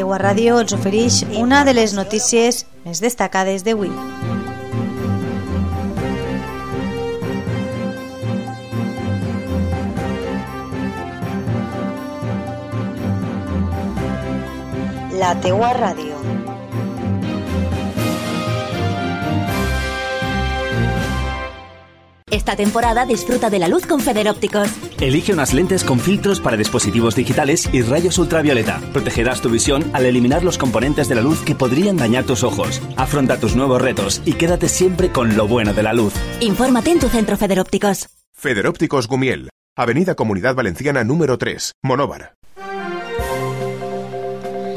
teua ràdio els ofereix una de les notícies més destacades d'avui. La teua ràdio. Esta temporada disfruta de la luz con Federópticos. Elige unas lentes con filtros para dispositivos digitales y rayos ultravioleta. Protegerás tu visión al eliminar los componentes de la luz que podrían dañar tus ojos. Afronta tus nuevos retos y quédate siempre con lo bueno de la luz. Infórmate en tu centro Federópticos. Federópticos Gumiel, Avenida Comunidad Valenciana número 3, Monóvar.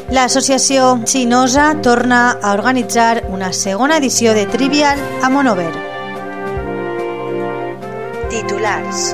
L'associació Xinosa torna a organitzar una segona edició de Trivial a Monover. Titulars.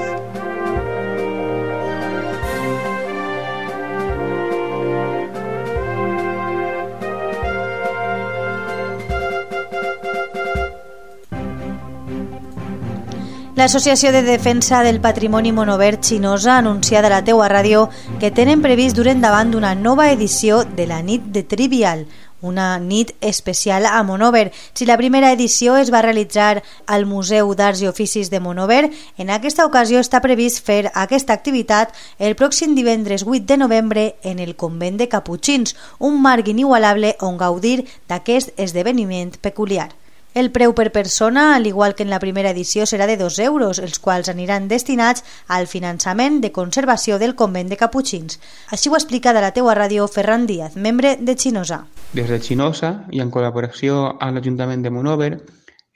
L'Associació de Defensa del Patrimoni Monovert Xinosa anunciada a la teua ràdio que tenen previst dur endavant una nova edició de la nit de Trivial, una nit especial a Monover. Si la primera edició es va realitzar al Museu d'Arts i Oficis de Monover, en aquesta ocasió està previst fer aquesta activitat el pròxim divendres 8 de novembre en el Convent de Caputxins, un marc inigualable on gaudir d'aquest esdeveniment peculiar. El preu per persona, al igual que en la primera edició, serà de 2 euros, els quals aniran destinats al finançament de conservació del convent de Caputxins. Així ho explica de la teua ràdio Ferran Díaz, membre de Xinosa. Des de Xinosa i en col·laboració amb l'Ajuntament de Monover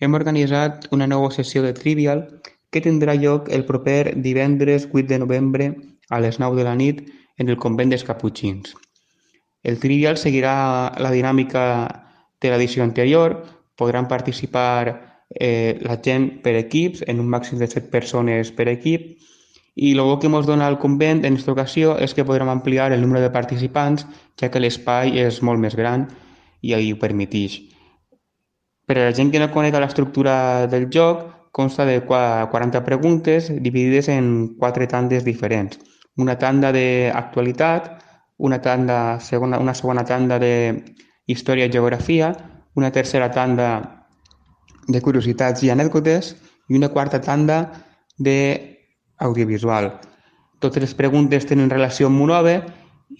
hem organitzat una nova sessió de Trivial que tindrà lloc el proper divendres 8 de novembre a les 9 de la nit en el convent dels Caputxins. El Trivial seguirà la dinàmica de l'edició anterior, podran participar eh, la gent per equips, en un màxim de 7 persones per equip, i el que ens dona el convent en aquesta ocasió és que podrem ampliar el número de participants, ja que l'espai és molt més gran i ho permeteix. Per a la gent que no coneix l'estructura del joc, consta de 40 preguntes dividides en quatre tandes diferents. Una tanda d'actualitat, una, tanda, segona, una segona tanda de història i geografia, una tercera tanda de curiositats i anècdotes i una quarta tanda d'audiovisual. Totes les preguntes tenen relació amb Monove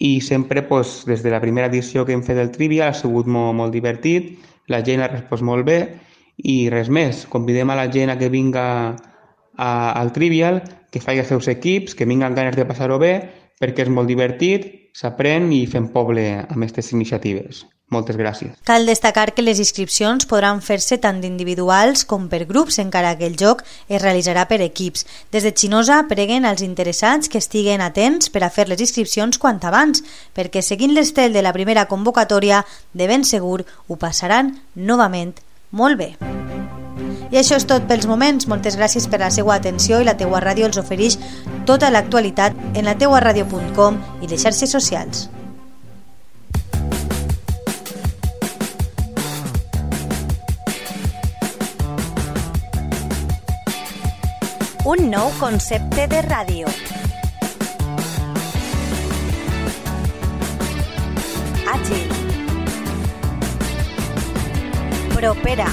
i sempre, doncs, des de la primera edició que hem fet del Trivia, ha sigut molt, molt divertit, la gent ha respost molt bé i res més. Convidem a la gent a que vinga a, al Trivial, que faci els seus equips, que vinguen ganes de passar-ho bé, perquè és molt divertit, s'aprèn i fem poble amb aquestes iniciatives. Moltes gràcies. Cal destacar que les inscripcions podran fer-se tant individuals com per grups, encara que el joc es realitzarà per equips. Des de Xinosa preguen als interessats que estiguen atents per a fer les inscripcions quant abans, perquè seguint l'estel de la primera convocatòria, de ben segur ho passaran novament molt bé. I això és tot pels moments. Moltes gràcies per la seva atenció i la teua ràdio els ofereix tota l'actualitat en la teuaradio.com i les xarxes socials. Un nou concepte de ràdio. Àgil. Propera.